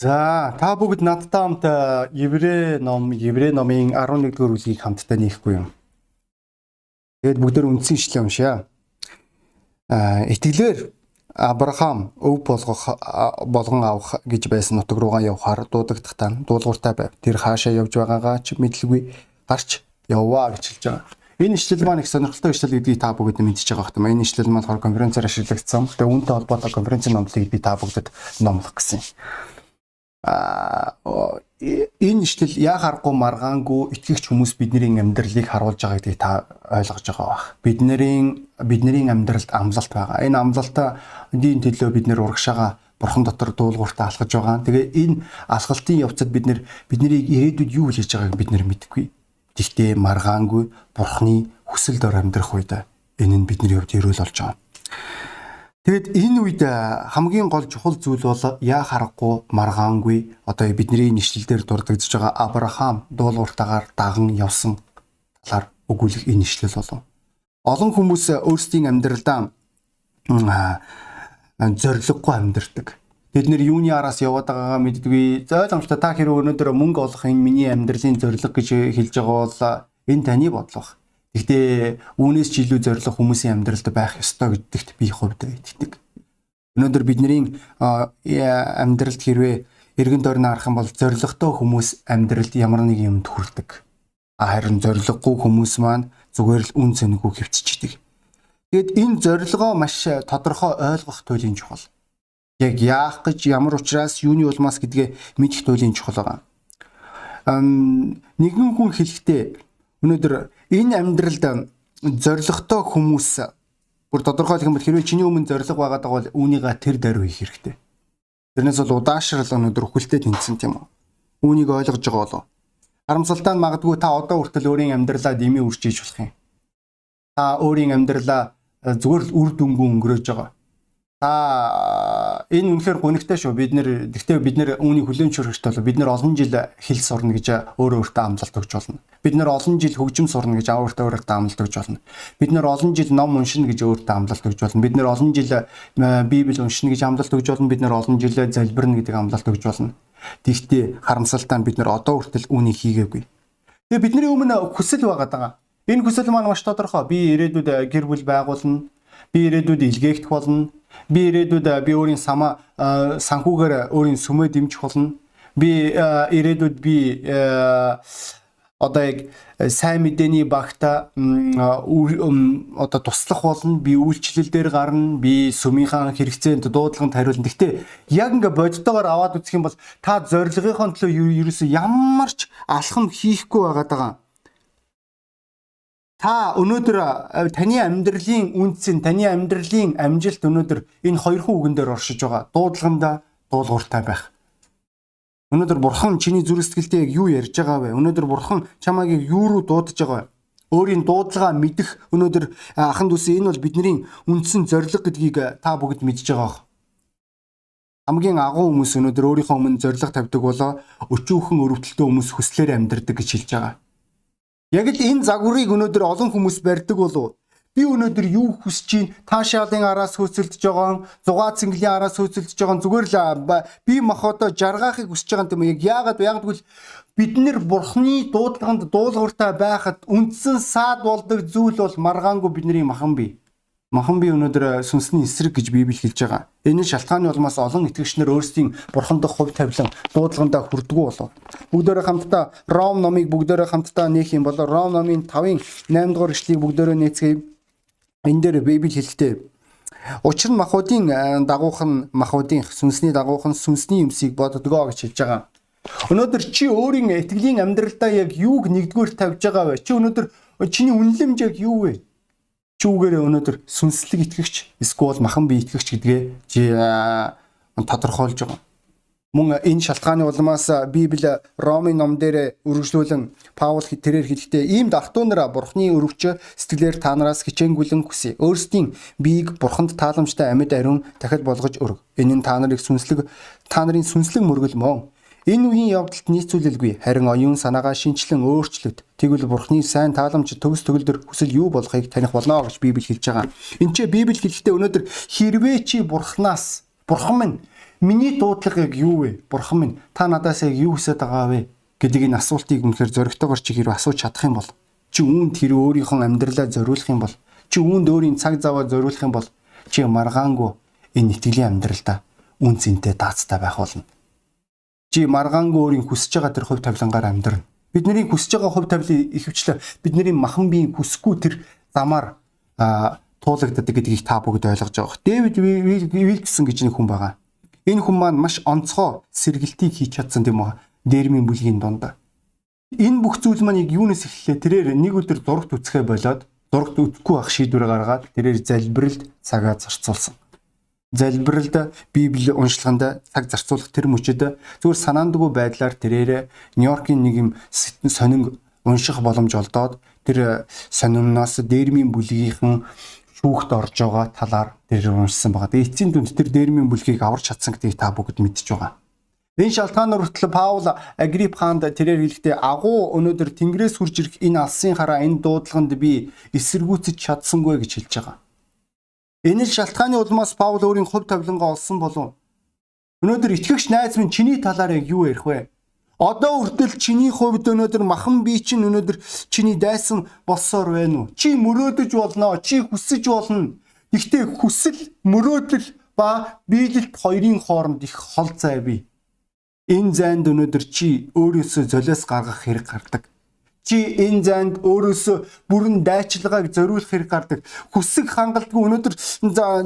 За та бүгд надтай хамт Еврей ном, Еврей номын 11-р бүлгийг хамтдаа нийхгүй юм. Тэгэд бүгдээр үндсэн ишлэл уншаа. А итгэлээр Авраам өв болгох болгон авах гэж байсан нутаг руугаа явхаар дуудагдахтаа дуулууртай байв. Тэр хаашаа явж байгаагаа ч мэдлгүй гарч явваа гэж хэлж байгаа. Энэ ишлэл маань их сонирхолтой ишлэл гэдгийг та бүгд мэдчихэж байгаа хэрэг. Энэ ишлэл маань хор конференцээр ашиглагдсан. Тэгээ үүнтэй холбоотой конференцийн номлыг би та бүгдэд номлох гэсэн энэ ишлэл яг харахгүй маргаангүй итгэгч хүмүүс бидний амьдралыг харуулж байгаа гэдгийг та ойлгож байгаа бах. Бидний бидний амьдралд амлалт байгаа. Энэ амлалтаа дийн төлөө бид нэр урагшаага бурхан дотор дуулууртаа алхаж байгаа. Тэгээ энэ алхалтын явцад бид нэр биднийг ирээдүйд юу хийж байгааг бид нэр мэдэхгүй. Гэхдээ маргаангүй бурханы хүсэл дор амьдрах үед энэ нь бидний хувьд эрүүл болж байгаа. Тэгэд энэ үед хамгийн гол чухал зүйл бол яа харахгүй маргаангүй одоо бидний нэшлэлээр дурддагдж байгаа Авраам дуулууртаагаар даган явсан талаар өгүүлэх энэ нэшлэл болов. Олон хүмүүс өөрсдийн амьдралдаа зориггүй амьдардаг. Бид нэр юуны араас яваад байгаагаа мэддэггүй. Зойломжтой та хэрэг өнөөдөр мөнгө олох энэ миний амьдралын зорилго гэж хэлж байгаа бол энэ таны бодлого. Гэхдээ үүнээс ч илүү зориг хүмүүсийн амьдралд байх ёстой гэдэгт би хувьд итгэдэг. Өнөөдөр бидний амьдралд хэрвээ эргэн тойрны харах юм бол зоригтой хүмүүс амьдралд ямар нэг юмд хүрдэг. Харин зориггүй хүмүүс маань зүгээр л үн цэнэгүй хөвччихдэг. Тэгэд энэ зорилгоо маш тодорхой ойлгох туйлын чухал. Яг яах гэж ямар учраас юуны улмаас гэдгээ мэдэх туйлын чухал байгаа. Нэгэн хүн хэлэхдээ Өнөөдөр энэ амьдралд зоригтой хүмүүс бүр тодорхойлох юм бол хэрвээ чиний өмнө зориг байгаа бол үүнийгээ тэр даруй хийх хэрэгтэй. Тэрнээс бол удаашрал өнөөдөр өхөлтэй тэнцсэн тийм үү? Үүнийг ойлгож байгаа болов. Харамсалтай нь магадгүй та одоо хүртэл өөрийн амьдралаа дэмий үржиж болох юм. Та өөрийн амьдралаа зүгээр л үр дүнгүй өнгөрөөж байгаа. Та энэ үнэхээр гонигтай шүү. Бид нэр гэхдээ бид нэр үүнийг хүлээн зөвшөөрөхтэй бол бид нэр олон жил хэл сурна гэж өөрөө өөртөө амлалт өгч болно. Бид нэр олон жил хөгжим сурна гэж өөртөө өөртөө амлалт өгч болно. Бид нэр олон жил ном уншина гэж өөртөө амлалт өгч болно. Бид нэр олон жил Библи уншина гэж амлалт өгч болно. Бид нэр олон жил залбирна гэдэг амлалт өгч болно. Тэгвэл харамсалтай нь бид нэр одоо хүртэл үүнийг хийгээгүй. Тэгээ бидний өмнө хүсэл байгаа даа. Энэ хүсэл маань маш тодорхой. Би ирээдүйд гэр бүл байгуулна. Би ирээдүйд илгээгдэх болно Би ирээдүйд би өөрийн сама санхүүгээр өөрийн сүмөө дэмжих болно. Би ирээдүйд би одоо яг сайн мэдээний багта одоо туслах болно би үйлчлэл дээр гарна би сүмийнхаа хэрэгцээнд дуудлаганд хариулна. Гэхдээ яг ингээ бодтойгоор аваад үзэх юм бол та зорилгынхон төлөө ерөөсөө ямар ч алхам хийхгүй байгаа Та өнөөдөр таны амьдралын үндсэн, таны амьдралын амжилт өнөөдөр энэ хоёрхан үгэн дээр оршиж байгаа. Дуудлаганда дуулууртай байх. Өнөөдөр бурхан чиний зүрх сэтгэлдээ яг юу ярьж байгаа вэ? Өнөөдөр бурхан чамайг юу руу дуудаж байгаа вэ? Өөрийн дуудлагаа мэдэх өнөөдөр ахан дүүсээ энэ бол бидний үндсэн зорилго гэдгийг та бүгд мэдж байгаа. Хамгийн агуу хүмүүс өнөөдөр өөрийнхөө өмнө зорилго тавьдаг болоо өчүүхэн өрөвдөлтөө хүмүүс хүслээр амьдрдаг гэж хэлж байгаа. Яг л энэ загварыг өнөөдөр олон хүмүүс барьдаг болов. Би өнөөдөр юу хүсэж чинь таашаалын араас хөөцөлдөж байгаа, зугаа цэнгэлийн араас хөөцөлдөж байгаа зүгээр л би мах одоо жаргаахыг хүсэж байгаа юм яг яагаад гэвэл бид нэр бурхны дуудлаганд дуулууртай байхад үндсэн саад болдог зүйл бол маргаангүй бидний махан бий. Махан би өнөөдөр сүнсний эсрэг гэж Библи хэлж байгаа. Энэ шалтгааны улмаас олон итгэгчнэр өөрсдийн бурхан дахь хувь тавилан дуудлагандаа хүрдгүү болов. Бүгдээрээ хамтдаа Ром номыг бүгдээрээ хамтдаа нээх юм бол Ром номын 5-ын 8 дугаар эшлэгийг бүгдээрээ нээцгээе. Энэ дээр Библи хэлэхдээ Учир нь махуудын э, дагуух нь махуудын сүнсний дагуух нь сүнсний юмсыг боддгоо гэж хэлж байгаа. Өнөөдөр чи өөрийн итгэлийн амьдралдаа яг юуг нэгдүгээр тавьж байгаа вэ? Чи өнөөдөр чиний үнэлэмж яг юу вэ? Чүүгээр өнөөдөр сүнслэг итгэгч эсвэл махан бие итгэгч гэдгээ тодорхойлж байгаа. Мөн энэ шалтгааны улмаас Библи Ромын ном дээр үргэлжлүүлэн Паул тэрээр хэлэхдээ ийм дахтуунараа бурхны өрөвч сэтгэлээр та нараас хичээнгүлэн хүсье. Өөрсдийн биеийг бурханд тааламжтай амьд ариун дахид болгож өрг. Энэ нь та нарыг сүнслэг та нарын сүнслэг мөргөл мөн Энэ үеийн явдалд нийцүүлэлгүй харин оюун санаагаа шинчлэн өөрчлөлт тэгвэл бурхны сайн тааламж төгс төгөлдөр хүсэл юу болохыг таних болно гэж Библи хэлж байгаа. Энд чинь Библи хэлэхдээ өнөөдөр хэрвээ чи бурхнаас Бурхан минь миний дуудлага яг юу вэ? Бурхан минь та надаас яг юу хүсэж байгаа вэ? гэдэг энэ асуултыг үнэхээр зөрөгтэйгээр чи хэрэг асууж чадах юм бол чи үүнд тэр өөрийнхөө амьдралаа зориулах юм бол чи үүнд өөрийн цаг заваа зориулах юм бол чи маргаангүй энэ итгэлийн амьдралдаа үн цэнтэй даацтай байх болно. Чи маргаангүй өөрийн хүсэж байгаа тэр хувь тавилангаар амьдрна. Бидний хүсэж байгаа хувь тавилын ихэвчлэн бидний махан биеийн хүсэхгүй тэр замаар туулагддаг гэдгийг та бүгд ойлгож байгаа. Дэвид Вилксон гэж нэг хүн байгаа. Энэ хүн маань маш онцгой сэргэлтийг хийж чадсан тийм үү? Дэрмийн бүлгийн дунд. Энэ бүх зүйл маань юунаас эхэллээ? Тэрээр нэг өдөр зурагт үцхэ болоод зурагт үтгэхгүй байх шийдвэр гаргаад тэрээр залбиралд цагаа зарцуулсан залбиралд Библи уншлаганд цаг зарцуулах тэр мөчөд зүгээр санаандгүй байдлаар тэрээр Нью-Йоркийн нэг юм сонин унших боломж олдоод тэр сониноос дээрмийн бүлгийнхэн шүүхт орж байгаа талаар тэр уншсан байгаа. Тэгээ эцсийн дүнд тэр дээрмийн бүлгийг аварч чадсан гэдгийг та бүгд мэдж байгаа. Энэ шалтгаанаар хүртэл Паул Агрип хаанд тэрээр хэлэхдээ агуу өнөөдөр Тэнгэрээс хурж ирэх энэ алсын хараа энэ дуудлаганд би эсэргүүцэж чадсангүй гэж хэлж байгаа. Энэ л шалтгааны улмаас Паул өөрийн хувь тавилангаа олсон болов. Өнөөдөр итгэгч найз минь чиний талаар яг юу ярих вэ? Одоо үртэл чиний хувьд өнөөдөр махан бие чинь өнөөдөр чиний дайсан болсоор байна уу? Чи мөрөөдөж болно, чи хүсэж болно. Гэхдээ хүсэл, мөрөөдөл ба биелэлт хоёрын хооронд их хол зай бий. Энэ зайд өнөөдөр чи өөрөөсөө золиос гаргах хэрэг гардаг чи энэ занд өөрөөсөө бүрэн дайчилгааг зориулах хэрэг гардаг. Хүсэг хангалтгүй өнөөдөр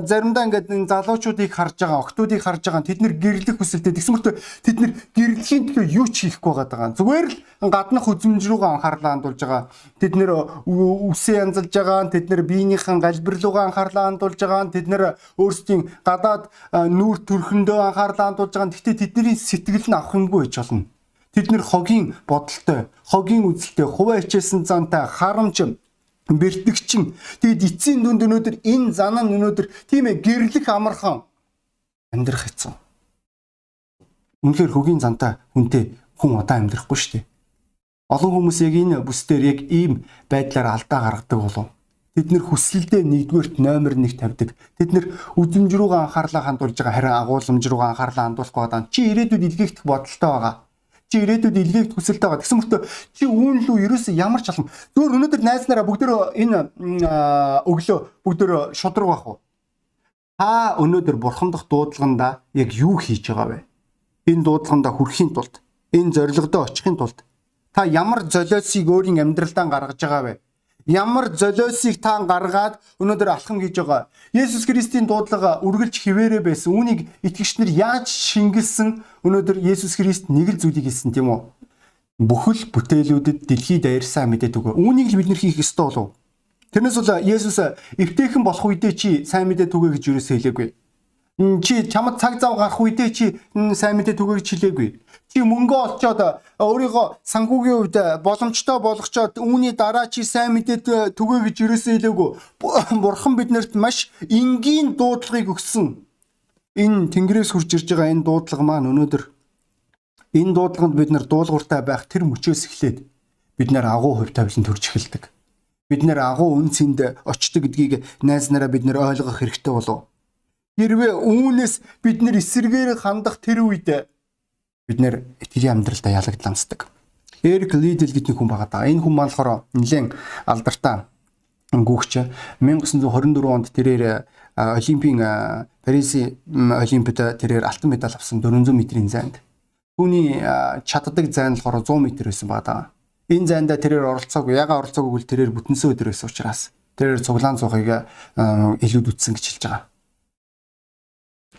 заримдаа ингээд залуучуудыг харж байгаа, охтуудыг харж байгаа. Тэд нэр гэрлэх хүсэлтэй. Тэгсэн мөртөө тэд нэр гэрлийн төлөө юу ч хийхгүй байгаа. Зүгээр л гаднах үзмж рүүгээ анхаарлаа хандуулж байгаа. Тэд нэр үсээ янзалж байгаа. Тэд нэр биенийхэн галбирлуугаа анхаарлаа хандуулж байгаа. Тэд нэр өөрсдийн гадаад нүүр төрхөндөө анхаарлаа хандуулж байгаа. Гэхдээ тэдний сэтгэл нь авах юмгүй байж болно Тэд нэр хогийн бодолтой, хогийн үзэлтэй, хуваа хичээсэн зантай, харамч бэртгчин. Тэгэд эцсийн дүнд өнөөдөр энэ зан нь өнөөдөр тийм ээ гэрлэх амархан амьдрах хэцүү. Үнэхээр хөгийн зантай хүнтэй хүн удаан амьдрахгүй шүү дээ. Олон хүмүүс яг энэ бүсдэр яг ийм байдлаар алдаа гаргадаг болов. Тэд нэр хүсэлдээ нэгдүгээрт номер 1 тавьдаг. Тэд нэр үзэмж рүүгээ анхаарлаа хандуулж байгаа харин агуулмж рүүгээ анхаарлаа хандуулахгүй байгаа. Чи ирээдүйд илгээгдэх бодолтой байгаа чи ирээдүйд илгээх хүсэлтэй байгаа. Тэгсэн мөртөө чи үүн лүү ерөөсөө ямар ч алхам. Зүгээр өнөөдөр найз нараа бүгдөө энэ өглөө бүгдөө шудраг байх уу? Та өнөөдөр бурхан дахь дуудлаганда яг юу хийж байгаа вэ? Энэ дуудлаганда хүрэхийн тулд, энэ зорилгодоо очихын тулд та ямар золиосыг өөрийн амьдралдаа гаргаж байгаа вэ? Ямар золиосыг та гаргаад өнөөдөр алхам хийж байгаа. Есүс Христийн дуудлага үргэлж хിവэрэ байсан. Үүнийг итгэгч нар яаж шингэлсэн өнөөдөр Есүс Христ нэг л зүйлийг хэлсэн тийм үү? Бүхэл бүтээлүүдэд дэлхий даяарсан мэдээд үгүй. Үүнийг л бид нар хийх ёстой болов. Тэрнээс бол Есүс эвтэйхэн болох үедээ чи сайн мэдээд үгүй гэж юусоо хэлээгүй. Чи чамд цаг зав гарах үедээ чи сайн мэдээд үгүй гэж хэлээгүй чи мөнгө олцоод өөрийгөө санхүүгийн хувьд боломжтой болгочоод үүний дараа чи сайн мэдээд түгээ гэж ерөөсөө хэлээгүй. Бурхан биднэрт маш энгийн дуудлагыг өгсөн. Энэ Тэнгэрээс хурж ирж байгаа энэ дуудлага маань өнөөдөр энэ дуудлаганд бид нар дуулууртай байх тэр мөчөөс эхлээд бид нар агуу хувь тавилан төрж эхэлдэг. Бид нар агуу үн цэнд очдог гэдгийг найз нараа бид нар ойлгох хэрэгтэй болов. Хэрвээ үүнээс бид нар эсэргээр хандах тэр үед бид нэр итгэлийн амьдралдаа ялагдламсдаг. Эрик Лидл гэдэг хүн байгаа даа. Энэ хүн маань болохоор нэлээд алдартай гүгч 1924 онд тэрээр Олимпийн Парисын Олимпиад тэрээр алтан медаль авсан 400 м-ийн зайд. Түүний чаддаг зай нь болохоор 100 м байсан даа. Энэ зайдаа тэрээр оролцоогүй. Яга оролцоогүй бол тэрээр бүтэнсэн өдөр байсан учраас тэрээр цуглаан цухыг илүүд үтсэн гэж хэлж байгаа.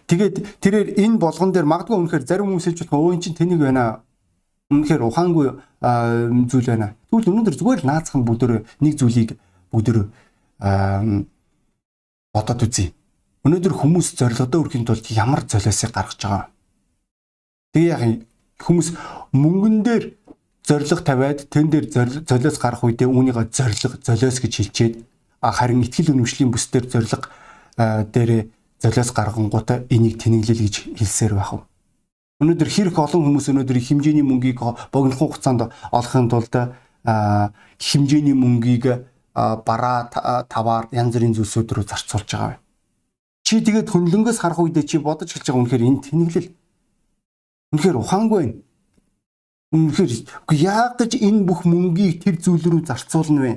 Тэгээд тэрээр энэ болгон дээр магадгүй үнэхээр зарим хүмүүс хэлж болох өө ин чинь тэнийг байна. Үнэхээр ухаангүй зүйл байна. Тэгвэл өнөөдөр зүгээр л наацхан бүдөр нэг зүйлийг бүдөр бодоод үзье. Өнөөдөр хүмүүс зорилгодоо хүрэхин тулд ямар золиосыг гаргаж байгаа. Тэгээ яг хүмүүс мөнгөн дээр зориг тавиад тэн дээр золиос гарах үедээ үүнийгээ зориг золиос гэж хэлчихэд харин ихтгэл үнэмшлийн бүс дээр зориг дээр золиос гаргангуудаа энийг тэнэглэл гэж хэлсээр байх уу. Өнөөдөр хэрэг олон хүмүүс өнөөдөр хэмжээний мөнгийг богино хугацаанд олохын тулд хэмжээний мөнгийг бараа таваар янз бүрийн зүйлсүүд рүү зарцуулж байгаа. Чи тэгээд хөнлөнгөөс харах үедээ чи бодож эхэлж байгаа үнэхээр энэ тэнэглэл. Үнэхээр ухаангүй байна. Үнэхээр яаг гэж энэ бүх мөнгийг тэр зүйл рүү зарцуулна вэ?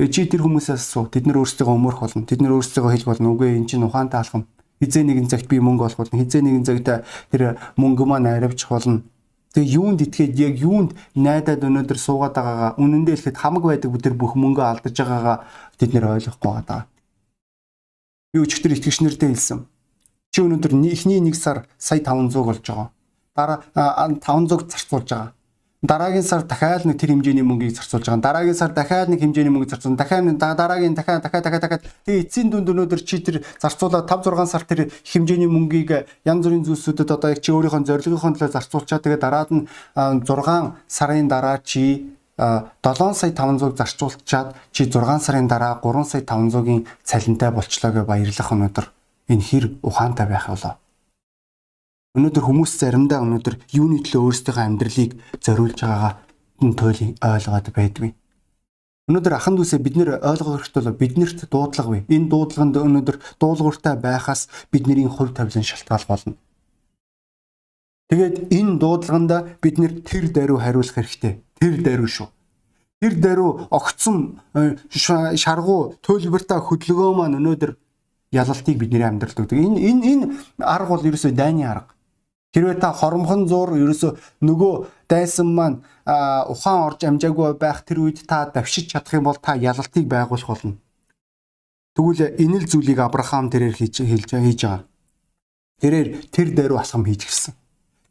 Э, чи тэр хүмүүсээс асуу. Тэд нар өөрсдөө өмөрөх болно. Тэд нар өөрсдөө хэлэх болно. Үгүй энэ чинь ухаантай алхам. Хизээ нэгэн цагт би мөнгө олох болно. Хизээ нэгэн цагт тэр мөнгө маань аривч болно. Тэгээ юунд итгээд яг юунд найдаад өнөөдөр суугаад байгаагаа үнэндээ хэлэхэд хамаг байдаг бүдэр бүх мөнгө алдаж байгаагаа тэд нэр ойлгохгүй байгаа. Би өчигдөр итгэгч нартай хэлсэн. Чи өнөөдөр эхний нэг сар сая 500 болж байгаа. Дараа 500 зарцуулж байгаа. Дараагийн сар дахиад нэг тэр хэмжээний мөнгийг зарцуулж байгаа. Дараагийн сар дахиад нэг хэмжээний мөнгө зарцуул. Дахиад дараагийн дахиад дахиад дахиад дахиад тэгээ эцсийн дүнд өнөөдөр чи тэр зарцуулаад 5 6 сар тэр хэмжээний мөнгийг янз бүрийн зүйлсүүдэд одоо яг чи өөрийнхөө зорилгынхон төлөө зарцуулчаа. Тэгээ дараад нь 6 сарын дараа чи 7 сая 500 зарцуулчаад чи 6 сарын дараа 3 сая 500-ийн цалинтай болчлоо гэж баярлах өнөөдөр энэ хэр ухаантай байх вэ? Өнөөдөр хүмүүс заримдаа өнөөдөр юуны төлөө өөрсдийнхөө амьдралыг зориулж байгаагаа энэ туйлын ойлгоод байдгүй. Өнөөдөр ахан дүүсээ бид нэр ойлгох хэрэгтэй бол биднэрт дуудлага бий. Энэ дуудлаганд өнөөдөр дуулууртай байхаас бидний хувь тавилан шалтгаал болно. Тэгээд энэ дуудлаганда бид нэр тэр даруй хариулах хэрэгтэй. Тэр даруй шүү. Тэр даруй огцсон э, шаргуу төлбөртэй хөдөлгөөн маань өнөөдөр ялалтыг бидний амьдралд өгдөг. Энэ энэ энэ арга бол ерөөсөө дайны арга. Хэрвээ та хоромхон зур ерөөсөө нөгөө дайсан маань ухаан орж амжаагүй байх тэр үед та давшиж чадах юм бол та ялалтыг байгуулах болно. Тэгвэл энэ л зүйлийг Авраам тэрээр хийж хэлж хийж байгаа. Тэрээр тэр даруй асгам хийж гисэн.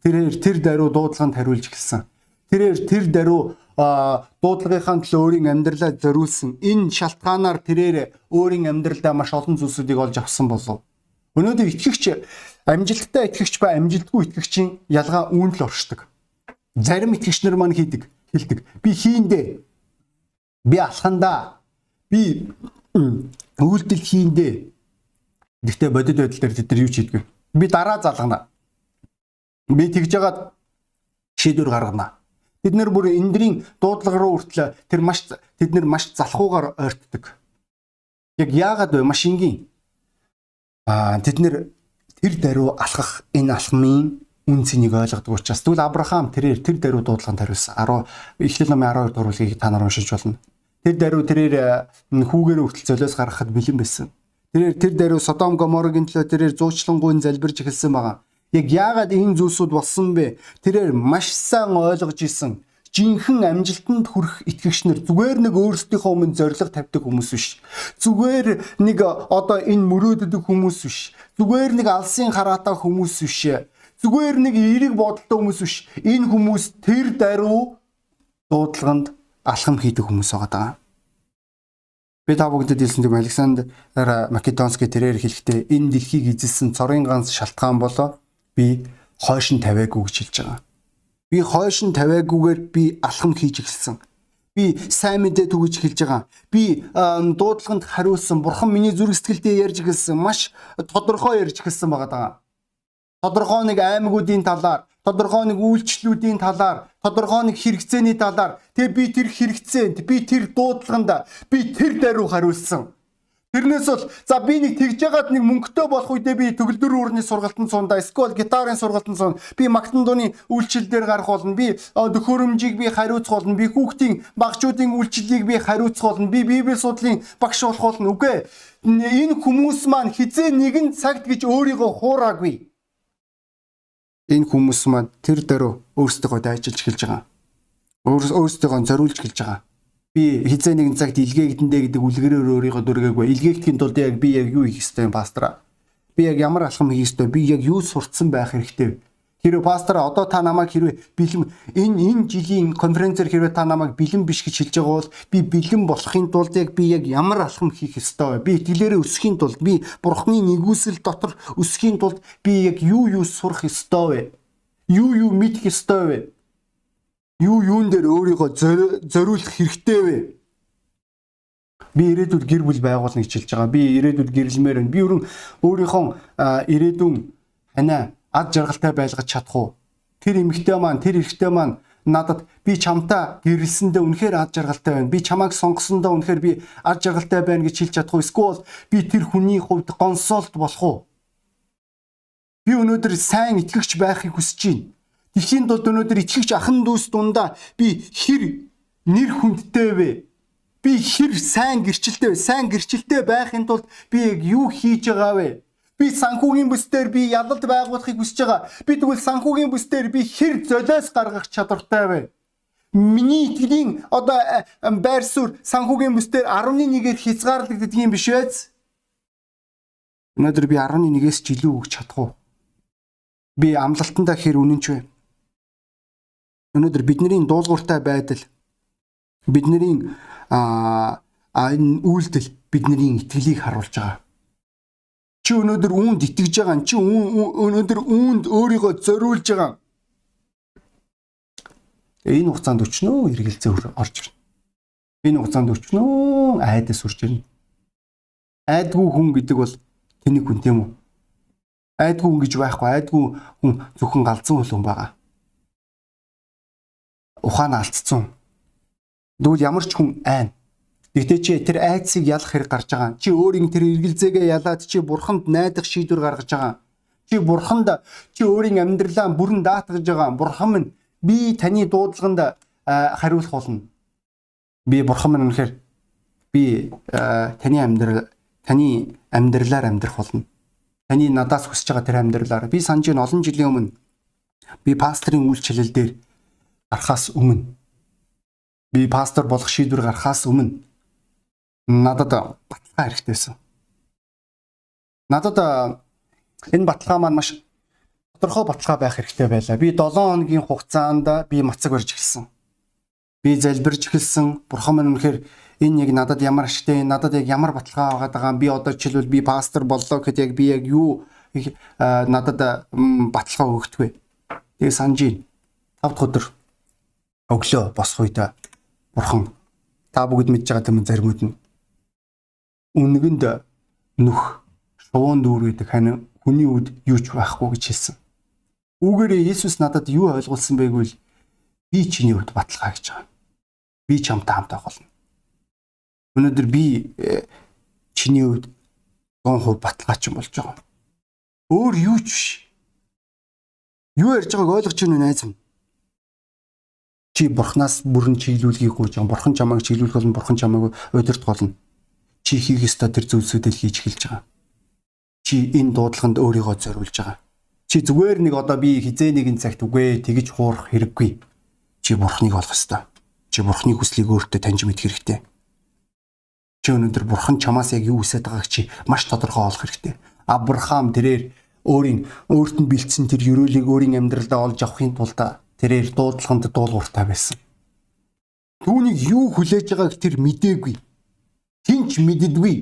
Тэрээр тэр даруй дуудлаганд хариулж гисэн. Тэрээр тэр даруй дуудлагынхаа төлөө өөрийн амьдралаа зориулсан. Энэ шалтгаанаар тэрээр өөрийн амьдралдаа маш олон зүйлсүүдийг олж авсан болов. Өнөөдөр итгэгч амжилттай итгэгч ба амжилтгүй итгэгчийн ялгаа үүнд л оршдог. Зарим итгэгч нар маань хийдэг, хэлдэг. Би хийндээ. Би алхандаа. Би үйлдэл хийндээ. Гэхдээ бодит байдал дээр тэд нар юу ч хийдгүй. Би дараа залгана. Би тэгж яагаад шийдвэр гаргана Бид нэр бүр эндрийн дуудлага руу хүртэл тэр маш тэд нэр маш залхуугаар ойртдог. Яг яагаад вэ? Маш энгийн. Аа тэд нэр тэр даруй алхах энэ алхмын үн цэнийг ойлгодог учраас тэгвэл Авраам тэрээр тэр даруй дуудлаганд хариулсан. 10 Эхлэл номын 12 дугаар бүлгийг та нар уншиж болно. Тэр даруй тэрээр хүүгээр хүртэл золиос гаргахад бэлэн байсан. Тэрээр тэр даруй Содом Гоморогийн төлөө тэрээр зуучлангуйн залбирж эхэлсэн байгаа. Яг яагаад энэ зүйлсүүд болсон бэ? Тэрээр маш сайн ойлгож исэн. Жинхэнэ амжилтанд хүрэх итгэгч нар зүгээр нэг өөрсдийнхөө өмнө зориг тавьдаг хүмүүс биш. Зүгээр нэг одоо энэ мөрөөддөг хүмүүс биш. Зүгээр нэг алсын хараатай хүмүүс биш. Зүгээр нэг эерэг бодолтой хүмүүс биш. Энэ хүмүүс тэр даруй дуудлаганд алхам хийдэг хүмүүс байгаа. Би та бүгдэд хэлсэн тийм Александр Македонский тэрээр хэлэхдээ энэ дэлхийг эзэлсэн цорын ганц шалтгаан болоо би хойш нь тавиагүй гэж хэлж байгаа. Би хойш нь тавиагүйгээр би алхам хийж эхэлсэн. Би сайн мэдээ түгэж эхэлж байгаа. Би дуудлаганд хариулсан. Бурхан миний зүрх сэтгэлдээ ярьж эхэлсэн. Маш тодорхой ярьж эхэлсэн байгаа даа. Тодорхой нэг аймагуудын талаар, тодорхой нэг үйлчлүүдийн талаар, тодорхой нэг хэрэгцээний талаар тэгээ би тэр хэрэгцээнд, би тэр дуудлаганд, би тэр даруй хариулсан. Тэрнээс бол за би нэг тэгж яагаад нэг мөнгөтэй болох үедээ би төгөлдөр үүрний сургалтанд сундаа эсвэл гитарын сургалтанд сун би магтан дууны үйлчлэл дээр гарах болно би төхөөрөмжийг би хариуцах болно би хүүхдийн багчуудын үйлчлэлийг би хариуцах болно би библи судлалын багш болох болно үгүй. Энэ хүмүүс маань хизээ нэгэн цагт гэж өөрийгөө хуураагүй. Энэ хүмүүс маань тэр дөрөв өөрсдөө дайчилж эхэлж байгаа. Өөрсдөө зориулж эхэлж байгаа би хизээ нэгэн цагт илгээгэдэндээ гэдэг үлгэрээр өөрийгөө дүргээгүй. Илгээхдийн тулд яг би яг юу хийх ёстой юм пастора? Би яг ямар алхам хийх ёстой? Би яг юу сурцсан байх хэрэгтэй вэ? Хэрвээ пастор одоо та намайг хэрвээ бэлэн энэ энэ жилийн конференцээр хэрвээ та намайг бэлэн биш гэж хэлж байгаа бол би бэлэн болохын тулд яг би яг ямар алхам хийх ёстой вэ? Би итгэлээрээ өсөхийн тулд би бурхны нэгүсэл дотор өсөхийн тулд би яг юу юу сурах ёстой вэ? Юу юу мэдэх ёстой вэ? Юу юун дээр өөрийгөө зориулах хэрэгтэй вэ? Би ирээдүйд гэр бүл байгуулна гэж хэлж байгаа. Би ирээдүйд гэрэлмээр байна. Би өөрийнхөө ирээдүйн ханаа ад жаргалтай байлгаж чадах уу? Тэр эмэгтэй маань, тэр эрэгтэй маань надад би чамтай гэрэлсэндээ үнэхээр ад жаргалтай байна. Би чамайг сонгосондоо үнэхээр би ад жаргалтай байна гэж хэлж чадах уу? Эсвэл би тэр хүний хувьд гонсолт болох уу? Би өнөөдөр сайн итгэгч байхыг хүсэж байна. Тэхийн тулд өнөөдөр итгэгч ахан дүүс дундаа би хэр нэр хүндтэй вэ? Би хэр сайн гэрчлэлтэй вэ? Сайн гэрчлэлтэй байхын тулд би яг юу хийж байгаа вэ? Би санхүүгийн бүсдэр би ялалт байгуулахыг хүсэж байгаа. Би тэгвэл санхүүгийн бүсдэр би хэр золиос гаргах чадвартай вэ? Миний итгэлийн одоо байр суурь санхүүгийн бүсдэр 11-ээр хязгаарлагддаг юм биш үү? Өнөөдөр би 11-ээс ч илүү өгч чадах уу? Би амлалтандаа хэр үнэнч вэ? Өнөөдөр бидний дуулууртай байдал бидний а энэ үйлдэл бидний итгэлийг харуулж байгаа Чи өнөөдөр үүнд итгэж байгаа. Чи өнөөдөр үүнд өөрийгөө зориулж байгаа. Энэ хугацаанд өчнөө эргэлзээ орж ирнэ. Энэ хугацаанд өчнөө айдас үрж ирнэ. Айдгүй хүн гэдэг бол тэнийг хүн тийм үү? Айдгүй хүн гэж байхгүй. Айдгүй хүн зөвхөн галзуу хүн байгаа. Ухаан алдцсан. Дүүл ямар ч хүн айн. Гэтэ чи тэр айдсыг ялах хэрэг гарч байгаа. Чи өөрийн тэр эргэлзээгээ ялаад чи бурханд найдах шийдвэр гаргаж байгаа. Чи бурханд чи өөрийн амьдралаа бүрэн даатгаж байгаа. Бурхан минь би таны дуудлаганд хариулах болно. Би бурхан минь үнэхээр би таны амьдрал таны амьдралаар амьдрах болно. Таны надаас хүсэж байгаа тэр амьдралаар би санаж байна олон жилийн өмнө би пасторын үйлчлэл дээр гарахаас өмнө би пастор болох шийдвэр гаргахаас өмнө надад баталгаа хэрэгтэйсэн. Надад энэ баталгаа маань маш тодорхой баталгаа байх хэрэгтэй байлаа. Би 7 хоногийн хугацаанд би мацаг барьж эхэлсэн. Би залбирж эхэлсэн. Бурхан минь үнэхээр энэ яг надад ямар ашигтай, надад яг ямар баталгаа байгаа. Би одоо жишээлбэл би пастор боллоо гэхэд яг би яг юу надад баталгаа өгдөг вэ? Тэгээ санаж байна. 5 дахь өдөр өглөө босох үед бурхан та бүгд мэдж байгаа юм заримуд нь үнгэнд нүх шувуун дүүр гэдэг хань хүний үд юу ч байхгүй гэж хэлсэн. Үүгээрээ Иесус надад юу ойлгуулсан бэ гэвэл би чиний хувьд баталгаа гэж байгаа. Би чамтай хамт байх болно. Өнөөдөр би э, чиний хувьд 100% баталгаачин болж байгаа. Өөр юу ч биш. Юу ярьж байгааг ойлгож байна уу найз минь? Чи бурхнаас бүрэн чиглүүлгийг гуйж байгаа. Бурхан чамайг чиглүүлэх болно, бурхан чамайг удирдах болно чи хийх ёстой тэр зүйлсүүдэл хийж эхэлж байгаа. Чи энэ дуудлаганд өөрийгөө зориулж байгаа. Чи зүгээр нэг одоо би хизээ нэгэн цагт үгүй тэгж хуурах хэрэггүй. Чи бурхныг олох ёстой. Чи бурхны хүслийг өөртөө таньж мэдэх хэрэгтэй. Чи өнөөдөр бурхан чамаас яг юу хүсэж байгааг чи маш тодорхой олох хэрэгтэй. Авраам тэрээр өөрийн өөрт нь бэлдсэн тэр өрөөлийг өөрийн амьдралдаа олж авахын тулд тэрээр дуудлаганд дуулууртай байсан. Түүнийг юу хүлээж байгааг тэр мдээгүй хинч мэддэггүй.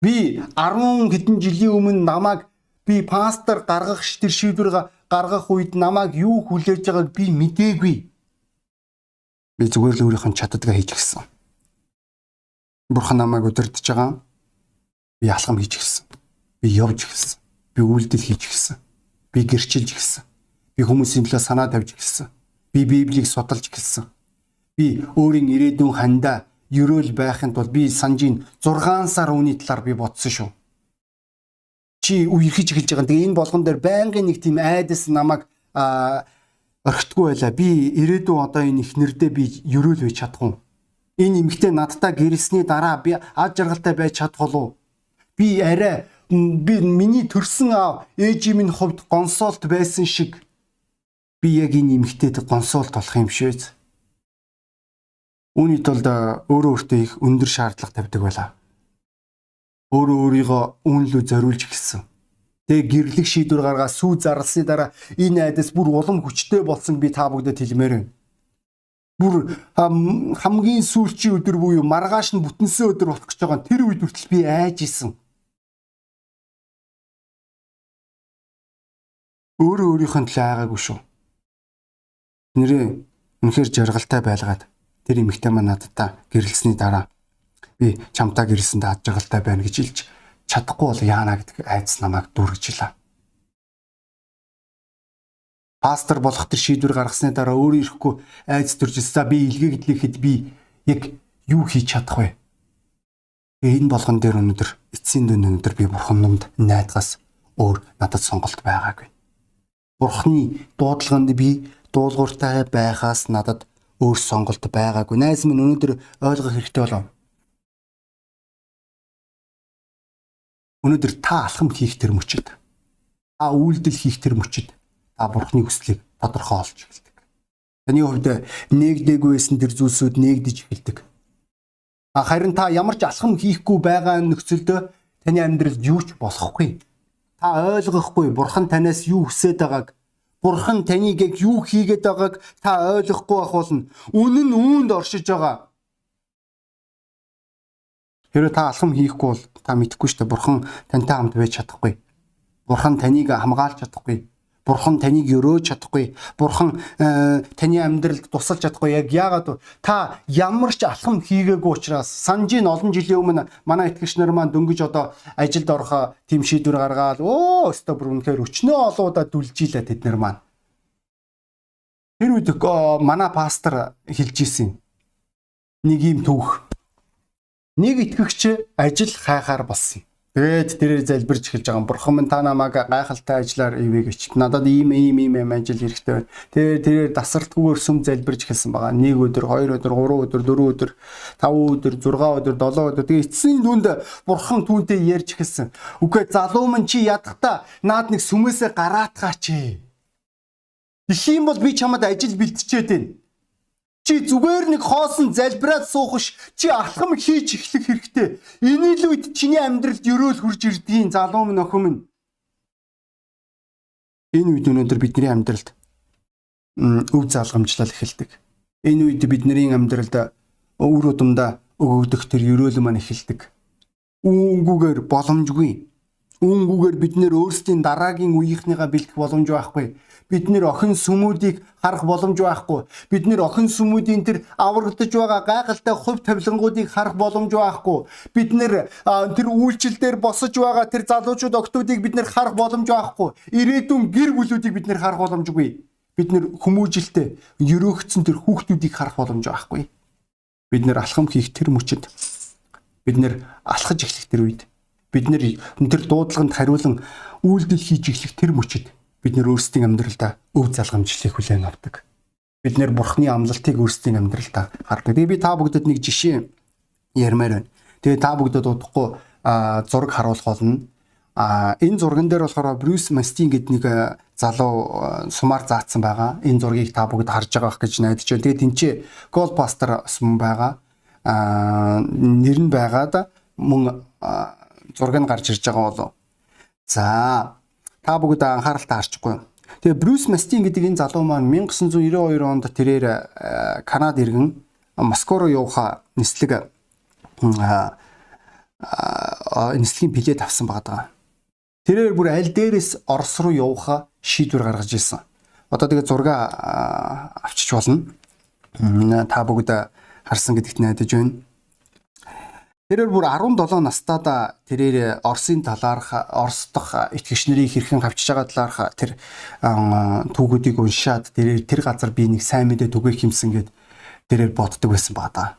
Би 10 хэдэн жилийн өмнө намайг би пастор гаргах тэр шийдвэр гаргах үед намайг юу хүлээж байгааг би мдээгүй. Би зүгээр л өөрийнх нь чаддгаа хийж гисэн. Бурхан намайг удирдах байгаа. Би алхам хийж гисэн. Би явж гисэн. Би үйлдэл хийж гисэн. Би гэрчилж гисэн. Би хүмүүсийн төлөө санаа тавьж гисэн. Би Библийг судалж гисэн. Би өөрийн ирээдүйн хандаа ерөөл байхын тулд би санжийн 6 сар үний талаар би бодсон шүү. Чи үерхэж эхэлж байгаа. Тэгээ энэ болгон дээр байнгын нэг тийм айдас намайг орхитгүй байлаа. Би ирээдүйн одоо энэ ихнэрдээ би ерөөл байж чадах уу? Энэ эмэгтэй надтай гэрэлсний дараа би ад жаргалтай байж чадах болов? Би арай би миний төрсэн аав ээжийн минь хувьд гонсолт байсан шиг би яг энэ эмэгтэйд гонсолт болох юм швэз. Үүний тулд өөрөө өөртөө их өндөр шаардлага тавьдаг байлаа. Өөрөө өөрийгөө үүнлүү зориулж гисэн. Тэгээ гэрлэх шийдвэр гаргаа сүү зарлсны дараа энэ айдас бүр улам хүчтэй болсон би та бүгдэд хэлмээр байна. Бүр хамгийн сүүлчийн өдөр буюу маргааш нь бүтэнсэн өдөр болох гэж байгаа. Тэр үед хүртэл би айж исэн. Өөрөө өөрийнхөө төлөө айгаагүй шүү. Нэрээ үнэхээр жаргалтай байлгаад тэр эмэгтэй маань надтай гэрэлсний дараа би чамтай гэрэлсэндээ ад жаргалтай байна гэж хэлж чадахгүй бол яана гэдэг айдас намайг дүүргэжлээ. пастор болох тэр шийдвэр гаргасны дараа өөрөө ирэхгүй айц төрж за би илгээ гэдлэхэд би яг юу хийж чадах вэ? Энэ болгон дээр өнөдөр эцсийн дүн өнөдөр би бурхан numд найдгаас өөр надад сонголт байгаагүй. Бурханы дуудлаганд би дуулууртай байхаас надад өөр сонголт байгаагүй. Найз минь өнөөдөр ойлгох хэрэгтэй болов. Өнөөдөр та алхам хийх тэр мөчөд. Та үйлдэл хийх тэр мөчөд та бурхны хүслийг тодорхой олж эхэлдэг. Таны хувьд нээгдээгүй байсан тэр зүйлсүүд нээгдэж эхэлдэг. Харин та ямар ч алхам хийхгүй байгаа нөхцөлдөө таны амьдралд юу ч болохгүй. Та ойлгохгүй бурхан танаас юу хүсэж байгааг Бурхан таныг яг юу хийгээд байгааг та ойлгохгүй байх болно. Үнэн нь үүнд оршиж байгаа. Хэрэв та алхам хийхгүй бол та мэдэхгүй шүү дээ. Бурхан тантай хамт байж чадахгүй. Бурхан таныг хамгаалж чадахгүй. Бурхан таныг өрөөж чадахгүй. Бурхан э, таны амьдралд тусалж чадахгүй. Яг яагаад та ямар ч алхам хийгээгүй учраас санжийн олон жилийн өмнө манай итгэгч нар маань дөнгөж одоо ажилд орохоо тийм шийдвэр гаргаад өө өстө бүр үнэхээр өчнөө олоодаа дүлжийлээ тэд нар маань. Тэр үед манай пастор хэлж ийсэн нэг юм түүх Нэг итгэгч ажил хайхаар болсон. Тэгээд тэрээр залбирч эхэлж байгаа. Бурхан минь та намайг гайхалтай ажиллаар ивэг өч. Надад ийм ийм ийм ийм ажил хэрэгтэй байна. Тэгээд тэрээр дасралтгүйгээр сүм залбирч эхэлсэн байгаа. Нэг өдөр, хоёр өдөр, гурван өдөр, дөрвөн өдөр, таван өдөр, зургаан өдөр, долоон өдөр. Тэгээд эцсийн дүнд бурхан түүнтэй ярьж эхэлсэн. Үгүй залуу минь чи ядахта наад нэг сүмээсээ гараатгаач. Их юм бол би чамд ажил бэлтчихэд байна. Чи зүгээр нэг хоосон залбираад суухш чи алхам хийж эхлэх хэрэгтэй. Эний л үед чиний амьдралд өрөөл хурж ирдгийн залуу минь охин минь. Энэ үед өнөөдөр бидний амьдралд өв залгамжлал эхэлдэг. Энэ үед бидний амьдралд өвөр удамда өгөгдөх тэр өрөөл маань эхэлдэг. Үүнгүүгээр боломжгүй. Үүнгүүгээр бид нөр өөрсдийн дараагийн үеийнхнийгаа бэлтгэх боломж байхгүй бид нэр охин сүмүүдийг харах боломж байхгүй. Бид нэр охин сүмүүдийн тэр аврагдаж байгаа гайхалтай хувь тавилангуудыг харах боломж байхгүй. Бид нэр тэр үйлчлэлээр босож байгаа тэр залуучууд октоодыг бид нэр харах боломж байхгүй. Ирээдүйн гэр бүлүүдийг бид нэр харах боломжгүй. Бид нэр хүмүүжилтэй ерөөгцөн тэр хүүхдүүдийг харах боломж байхгүй. Бид нэр алхам хийх тэр мөчөд бид нэр алхаж эхлэх тэр үед бид нэр тэр дуудлаганд хариулан үйлдэл хийж эхлэх тэр мөчөд бид нэр өөрсдийн амьдралдаа өв залгамжлалыг хүлээн авдаг. Бид нэр бурхны амлалтыг өөрсдийн амьдралдаа хардаг. Тэгээ би та бүгдэд нэг жишээ ярмаар байна. Тэгээ та бүгдэд удахгүй зураг харуулах болно. А энэ зурган дээр болохоор Брюс Мастин гэдэг нэг залуу сумаар заацсан байгаа. Энэ зургийг та бүгд харж байгаа гэж найдаж байна. Тэгээ тэнцээ Goldbuster сум байгаа. А нэр нь байгаад мөн зураг нь гарч ирж байгаа болов. За та бүгд анхааралтай харчихгүй. Тэгээ Брюс Мастин гэдэг энэ залуу маань 1992 онд тэрээр э, Канад иргэн Москва руу явах нислэг нислэгийн билет авсан байгаа. Тэрээр бүр аль дээрээс Орос руу явах шийдвэр гаргаж ирсэн. Одоо тэгээ зурга авчиж болно. Та бүгд харсан гэдэгт найдаж байна. Тэрээр бүр 17 настайдаа тэрээр Оросын талаарх Орос дахь итгэгч нарыг хэрхэн хавчиж байгаа талаарх тэр түүхүүдийг уншаад тэрээр тэр газар би нэг сайн мэдээ түгээх юмсан гэд тэрээр боддог байсан ба да.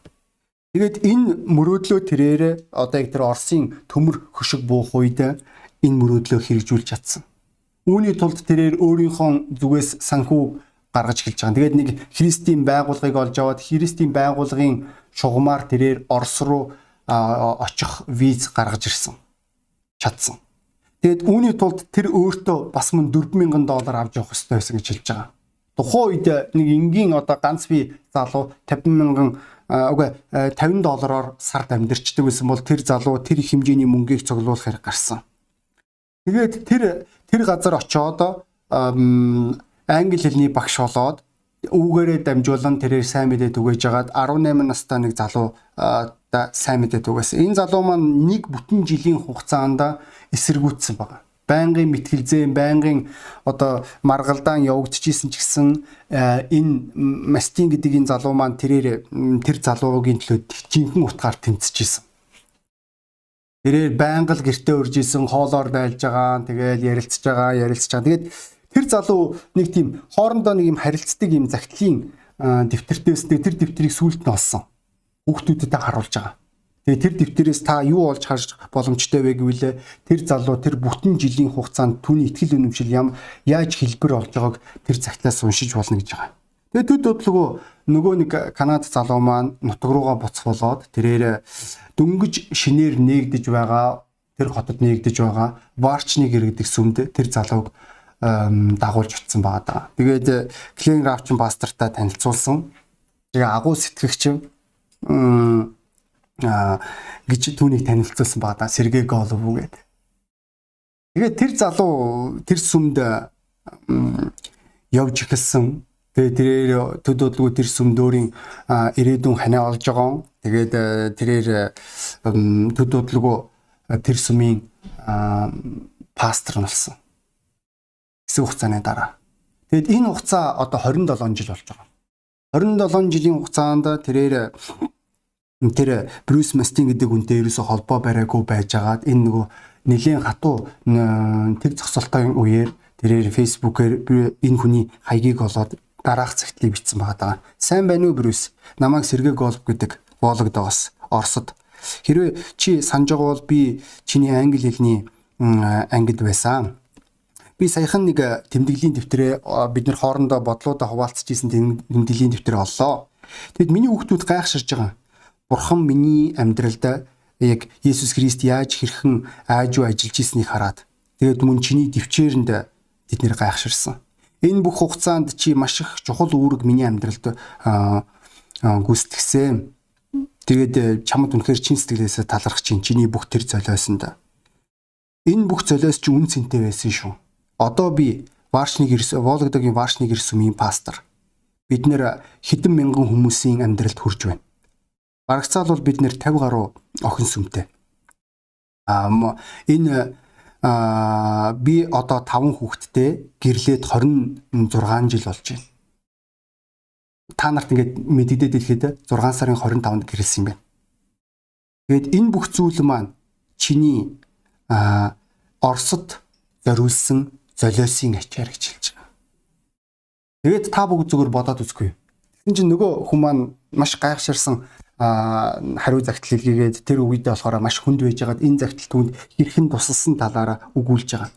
Тэгээд энэ мөрөөдлөө тэрээр одоо яг тэр Оросын төмөр хөшиг буух үед энэ мөрөөдлөө хэрэгжүүлж чадсан. Үүний тулд тэрээр өөрийнхөө зүгээс санхүү гаргаж эхэлж байгаа. Тэгээд нэг христийн байгууллагыг олж аваад христийн байгууллагын шугамар тэрээр Орос руу очих виз гаргаж ирсэн. Чадсан. Тэгэд үүний тулд тэр өөртөө бас мөн 4000 доллар авч явах хэрэгтэй байсан гэж хэлж байгаа. Тухайн үед нэг энгийн одоо ганц би залуу 50 мянган үгүй 50 доллараар сард амьдэрчдэг байсан бол тэр залуу тэр их хэмжээний мөнгийг цуглуулах хэрэг гарсан. Тэгээд тэр тэр газар очиод англи хэлний багш болоод үүгээрээ дамжуулан тэрээр сайн мэдээ түгэж жагаад 18 настай нэг залуу та сайн мэдээ түгээсэн. Энэ залуу маань нэг бүтэн жилийн хугацаанд эсэргүүцсэн байна. Байнгын мэтгэлзээ, байнгын одоо маргалдаан явагдчихсэн ч гэсэн энэ мастин гэдэг энэ залуу маань тэрээр тэр залуугийн төлөө жинхэнэ утгаар тэмцэжсэн. Тэрээр байнга л гэртээ урж исэн, хоолоор дайлж байгаа, тэгэл ярилцж байгаа, ярилцж байгаа. Тэгээд тэр залуу нэг тийм хоорондоо нэг юм харилцдаг юм загтлын дэвтэртээс тэр дэвтрийг сүулт нь олсон. Хүүхдүүдэд харуулж байгаа. Тэгээ тэр дэвтэрээс та юу олж харж боломжтой вэ гэвэл тэр залуу тэр бүтэн жилийн хугацаанд түүний ихтгэл үнэмшил ям яаж хэлбэр олж байгааг тэр цагтлаас уншиж болно гэж байгаа. Тэгээ төд бодлого нөгөө нэг Канад залуу маань нутг руугаа буцах болоод тэрээр дөнгөж шинээр нээгдэж байгаа тэр хотод нээгдэж байгаа Варчныг иргэдэг сүмд тэр залууг дагуулж утсан байгаа даа. Тэгээд Клен Равчин пастортай танилцуулсан. Тэгээ агуу сэтгэгч аа гэж түүнийг танилцуулсан байгаа да. Сергей Голов гээд. Тэгээд тэр залуу тэр сүмд явж эхэлсэн. Тэгээ тэрээр төдөөдлгүй тэр сүмдөрийн ирээдүйн ханиа олж байгаа. Тэгээд тэрээр төдөөдлгүй тэр сүмийн пастор болсон. Хэсэг хугацааны дараа. Тэгэд энэ хугацаа одоо 27 жил болж байгаа. 27 жилийн хугацаанд тэрээр тэр Брюс Мастин гэдэг хүнтэй ерөөсө холбоо бариагүй байжгаад энэ нөгөө нэлийн хатуу тэг зогсолтын үеэр тэрээр фейсбүүкээр энэ хүний хаягийг олоод дараах цагтлыг бичсэн байгаа. Сайн байна уу Брюс? Намайг Сергей Голб гэдэг вологдоос Оросд Хэрвээ чи санаж байгаа бол би чиний англи хэлний ангид байсан. Би саяхан нэг тэмдэглэлийн дэвтрээ бид нар хоорондоо бодлуудаа хуваалцаж исэн тэмдэглэлийн дэвтрээ оллоо. Тэгэд миний хүүхдүүд гайхширж байгаа. Бурхан миний амьдралд яг Есүс Христ яаж хэрхэн аажуу ажиллаж ийснийг хараад тэгээд мөн чиний төвчээрэнд бид нэр гайхширсан. Энэ бүх хугацаанд чи маш их чухал үүрэг миний амьдралд гүйцэтгсэн. Тэгээд э, чамд үнэхээр чин сэтгэлээсээ талархаж чинь чиний бүх тэр золиосонд. Энэ бүх золиос чи үн цэнтэй байсан шүү. Одоо би Варшныг ирс Вологдогийн Варшныг ирсэн юм пастор. Бид нэр хэдэн мянган хүмүүсийн амьдралд хүрж байна. Барагцаал бол бид нэр 50 гаруй охин сүмтэй. Аа энэ аа би одоо 5 хүүхэдтэй гэрлээд 26 жил болж байна та нарт ингээд мэдэгдээд ирэхэд 6 сарын 25-нд гэрэлсэн юм байна. Тэгээд энэ бүх зүйл маань чиний а Оросд зориулсан золиосын ачаар гэж хэлж байгаа. Тэгээд та бүгд зүгээр бодоод үзгүй. Тэгсэн чинь нөгөө хүн маань маш гайхширсан хариу загтал хэлгээд тэр үедээ болохоор маш хүнд байж байгаад энэ загтал түнд хэрхэн тусалсан талаараа өгүүлж байгаа.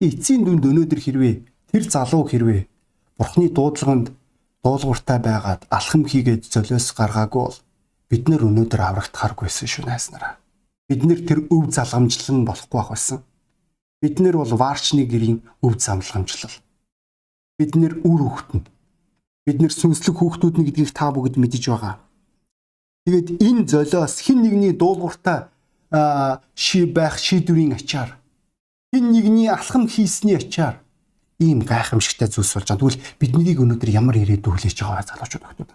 Эцсийн дүнд өнөөдөр хэрвээ тэр залуу хэрвээ бурхны дуудлаганд дуулууртай байгаад алхам хийгээд золиос гаргаагүй бол бид нэр өнөөдөр аврагдахааргүйсэн шүү найснараа. Бид нэр тэр өв залгамжлал нь болохгүй байх байсан. Бид нэр бол варчны гэрийн өв замлагамжлал. Бид нэр үр хөвгтөн. Бид нэр сүнслэг хүүхдүүд нь гэдгийг та бүгд мэдэж байгаа. Тэгээд энэ золиос хин нэгний дуулууртай ши байх шийдвэрийн ачаар хин нэгний алхам хийсний ачаар ийм гайхамшигтай зүйлс болж байгаа. Тэгвэл биднийг өнөөдөр ямар ирээдүй хүлээж байгаа залуучууд охтууд.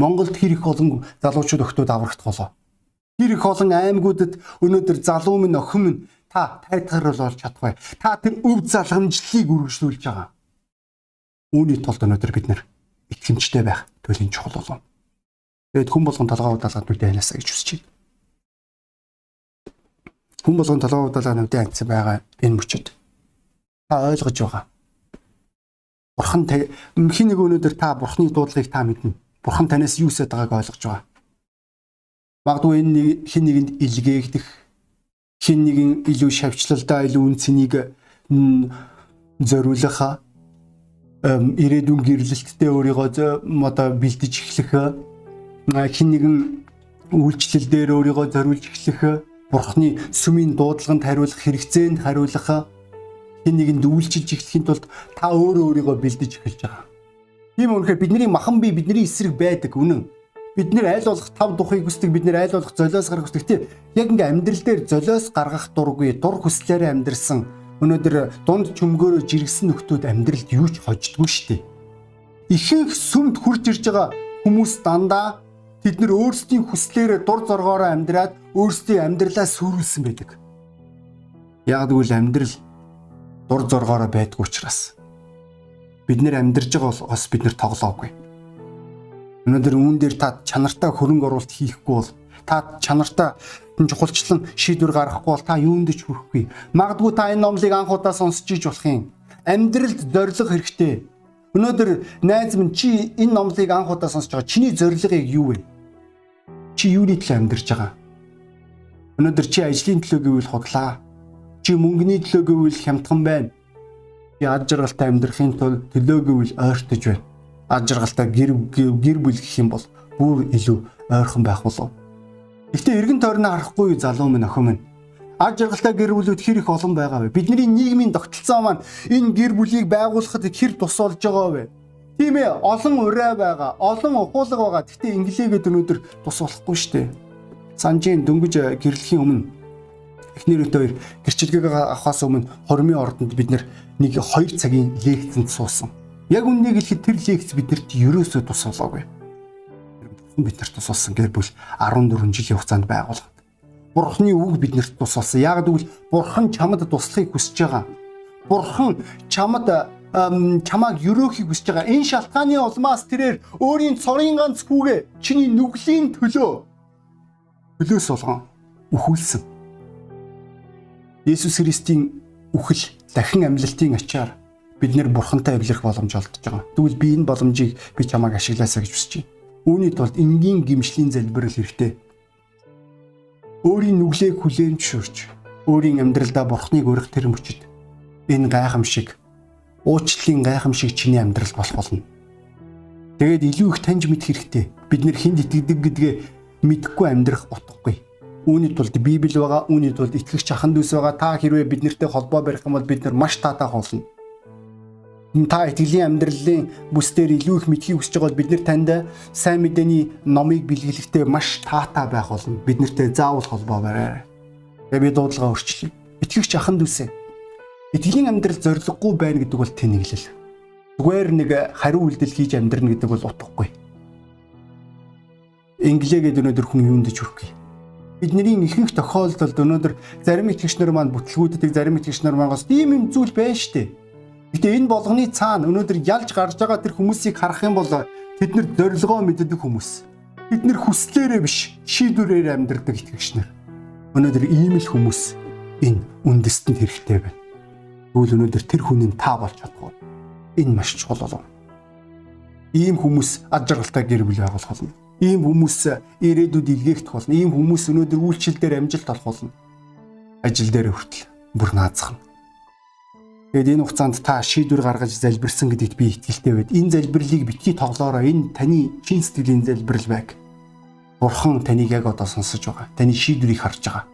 Монголд хэр их олон залуучууд охтууд аврагдах болоо. Хэр их олон аймагуудад өнөөдөр залуу минь охин минь та тайтгар болж чадахгүй. Та тэр өв залгамжлалыг үргэлжлүүлж байгаа. Үүний тулд өнөөдөр бид нэр итгэмжтэй байх туйлын чухал болов. Тэгэд хүн болгон толгоо удаалгаад нүдэ ханасаа гэж хүсэж байна. Хүн болгон толгоо удаалаад нүдэ ханцсан байгаа энэ мөчөд та ойлгож байгаа. Бурхан хин нэг өнөөдөр та бурхны дуудлагыг та мэднэ. Бурхан танаас юу хүсэж байгааг ойлгож байгаа. Магадгүй энэ нэг хин нэгэнд илгээгдэх хин нэгэн илүү шавьчлалдаа илүү үн цэнийг зориулах ирээдүйн гэрлэлттэй өөрийгөө одоо бэлдэж эхлэх хин нэгэн үйлчлэл дээр өөрийгөө зориулж эхлэх бурхны сүмийн дуудлаганд хариулах хэрэгцээнд хариулах хин нэгэнд үйлчилж эхлэхийн тулд та өөрөө өөрийгөө бэлдэж эхэлж байгаа. Тийм үнэхээр бидний махан бие бидний эсрэг байдаг үнэн. Бид нэр айл болох тав духыг хүсдэг бид нэр айл болох золиос гаргах хүсдэг тийм яг ингээ амьдрал дээр золиос гаргах дургүй дур хүслээрээ амьдрсан өнөөдөр дунд чөмгөөрөө жиргсэн нөхдүүд амьдралд юу ч хождгүй штеп. Ихэнх сүмд хурж ирж байгаа хүмүүс дандаа тэд нар өөрсдийн хүслээрээ дур зоргоороо амьдраад өөрсдийн амьдралаа сүрүүлсэн байдаг. Яг тэгвэл амьдрал дур зоргоороо байдгүй учраас бид нэр амьдарж байгаа болохоос бид нэр тоглоогүй. Өнөөдөр үүн дээр та чанартай хөрөнгө оруулалт хийхгүй бол та чанартай чухалчлан шийдвэр гаргахгүй бол та юунд ч хүрэхгүй. Магадгүй та энэ номлыг анх удаа сонсч иж болох юм. амьдралд зориг хэрэгтэй. Өнөөдөр найз минь чи энэ номлыг анх удаа сонсож байгаа. Чиний зорилго яг юу вэ? Чи юуны төлөө амьдарч байгаа? Өнөөдөр чи ажлын төлөө гэвэл худлаа. Чи мөнгөний төлөө гэвэл хямдхан байна. Чи ад жаргалтай амьдрахын тулд төлөө гэвэл ойртож байна. Ад жаргалтай гэр гэр бүл гэх юм бол бүр илүү ойрхон байх болов. Гэхдээ эргэн тойрноо харахгүй залуу минь охин минь аж аргалтай гэр бүлүүд хэр их олон байгаа вэ? Бидний нийгмийн тогтолцоо маань энэ гэр бүлийг байгуулахад хэр тус болж байгаа вэ? Тийм ээ, олон ураа байгаа, олон ухуулга байгаа. Гэтэ инглигээд өнөөдөр тус болохгүй шүү дээ. Санжийн дөнгөж гэрлэхийн өмнө эхнэрүүтэй хоёр гэрчилгээг авахаас өмнө хормын ордонд бид нэг 2 цагийн лекцэнд суусан. Яг үннийг хэлэхэд тэр лекц биднэрт ерөөсөө тус болоогүй. Биднэрт тус болсон гэр бүл 14 жилийн хугацаанд байгуулга Бурхны үг биднэрт тус болсон. Яг гэвэл Бурхан чамд туслахыг хүсэж байгаа. Бурхан чамд чамааг өрөөхийг хүсэж байгаа. Энэ шалтгааны улмаас тэрээр өөрийн цорын ганц хүүгээ чиний нүглийн төлөө төлөөс болгон үхүүлсэн. Есүс Христийн үхэл дахин амьлалтын ачаар бид нэр бурхантай эвлэрэх боломж олдож байгаа. Тэгвэл би энэ боломжийг би чамааг ашиглаасаа гэж хүсэж байна. Үүний тулд энгийн гимшлийн залбирал хэрэгтэй өөрийн нүглээг хүлээн зөвшөөрч өөрийн амьдралдаа бурхныг өрөх тэр мөчид энэ гайхамшиг уучлалын гайхамшиг чиний амьдрал болох болно. Тэгээд илүү их таньж мэдэх хэрэгтэй. Бид нэр хүнд итгэдэг гэдгээ мэдхгүй амьдрах утгагүй. Үүний тулд Библи байгаа, үүний тулд итгэгч ахын дүүс байгаа. Та хэрвээ бид нартэй холбоо барих юм бол бид нар маш таатай болно та итгэлийн амьдралын бүс дээр илүү их мэдхийг хүсэж байгаа бол бид нар танд сайн мэдээний номыг бэлгэлэхдээ маш таатай байх болно. Бид нартэй заавал холбоо барай. Тэгээ би дуудлага өөрчлөе. Итгэгч ахын дүүсээ. Итгэлийн амьдрал зориггүй байна гэдэг бол тэнэглэл. Зүгээр нэг хариу үйлдэл хийж амьдрна гэдэг бол утгагүй. Инглигээд өнөөдөр хүн юунд ч хүрэхгүй. Бидний ихэнх тохиолдолд өнөөдөр зарим итгэгч нар маань бүтлгүүддэг зарим итгэгч нар мангаас ийм юм зүйл байна штэ Гэтэ энэ болгоны цаана өнөөдөр ялж гарч байгаа тэр хүмүүсийг харах юм бол тэд нар зорилгоо мэддэг хүмүүс. Бид нар хүслээрээ биш, шийдвэрээр амьдардаг итгэгч нар. Өнөөдөр ийм л хүмүүс энэ үндэстэнд хэрэгтэй байна. Тэгвэл өнөөдөр тэр хүний та болж чадахгүй. Энэ маш чухал болов. Ийм хүмүүс ад жаргалтай гэр бүл байгуулах болно. Ийм хүмүүс ирээдүйд илгээгдэх болно. Ийм хүмүүс өнөөдөр үйлчлэл дээр амжилт олох болно. Ажил дээр хүртэл бүр наазах нь Тэгээд энэ хугацаанд та шийдвэр гаргаж залбирсан гэдэгт би итгэлтэй байд. Энэ залбирлыг битгий тоглоороо. Энэ таны чин сэтгэлийн залбирал байг. Бурхан таныг яг одоо сонсож байгаа. Таны шийдвэрийг харж байгаа.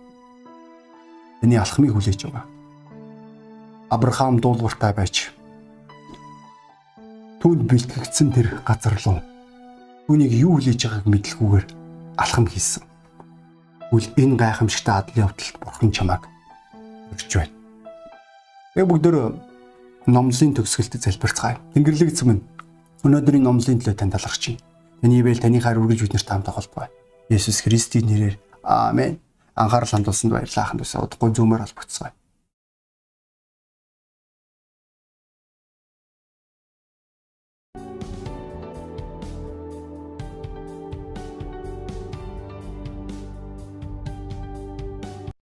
Таны алхмыг хүлээж байгаа. Авраам дуулууртай байж түүнд бэлтгэгдсэн тэр газар руу түүнийг юу хүлээж байгааг мэдлгүйгээр алхам хийсэн. Үл энэ гайхамшигтай адлын явдалд бурхан чамааг өрж байна. Яг бүгдөө номлын төгсгөлд залбирцгаая. Тэнгэрлэг эзэм нь өнөөдрийн номлын төлөө тань талархаж байна. Таны ивэл таны хайр үргэлж бид нарт хамтаа холбоо. Есүс Христийн нэрээр аамен. Анхаарал хандуулсанд баярлалаа хандуусаа удахгүй зүүмээр албацгаая.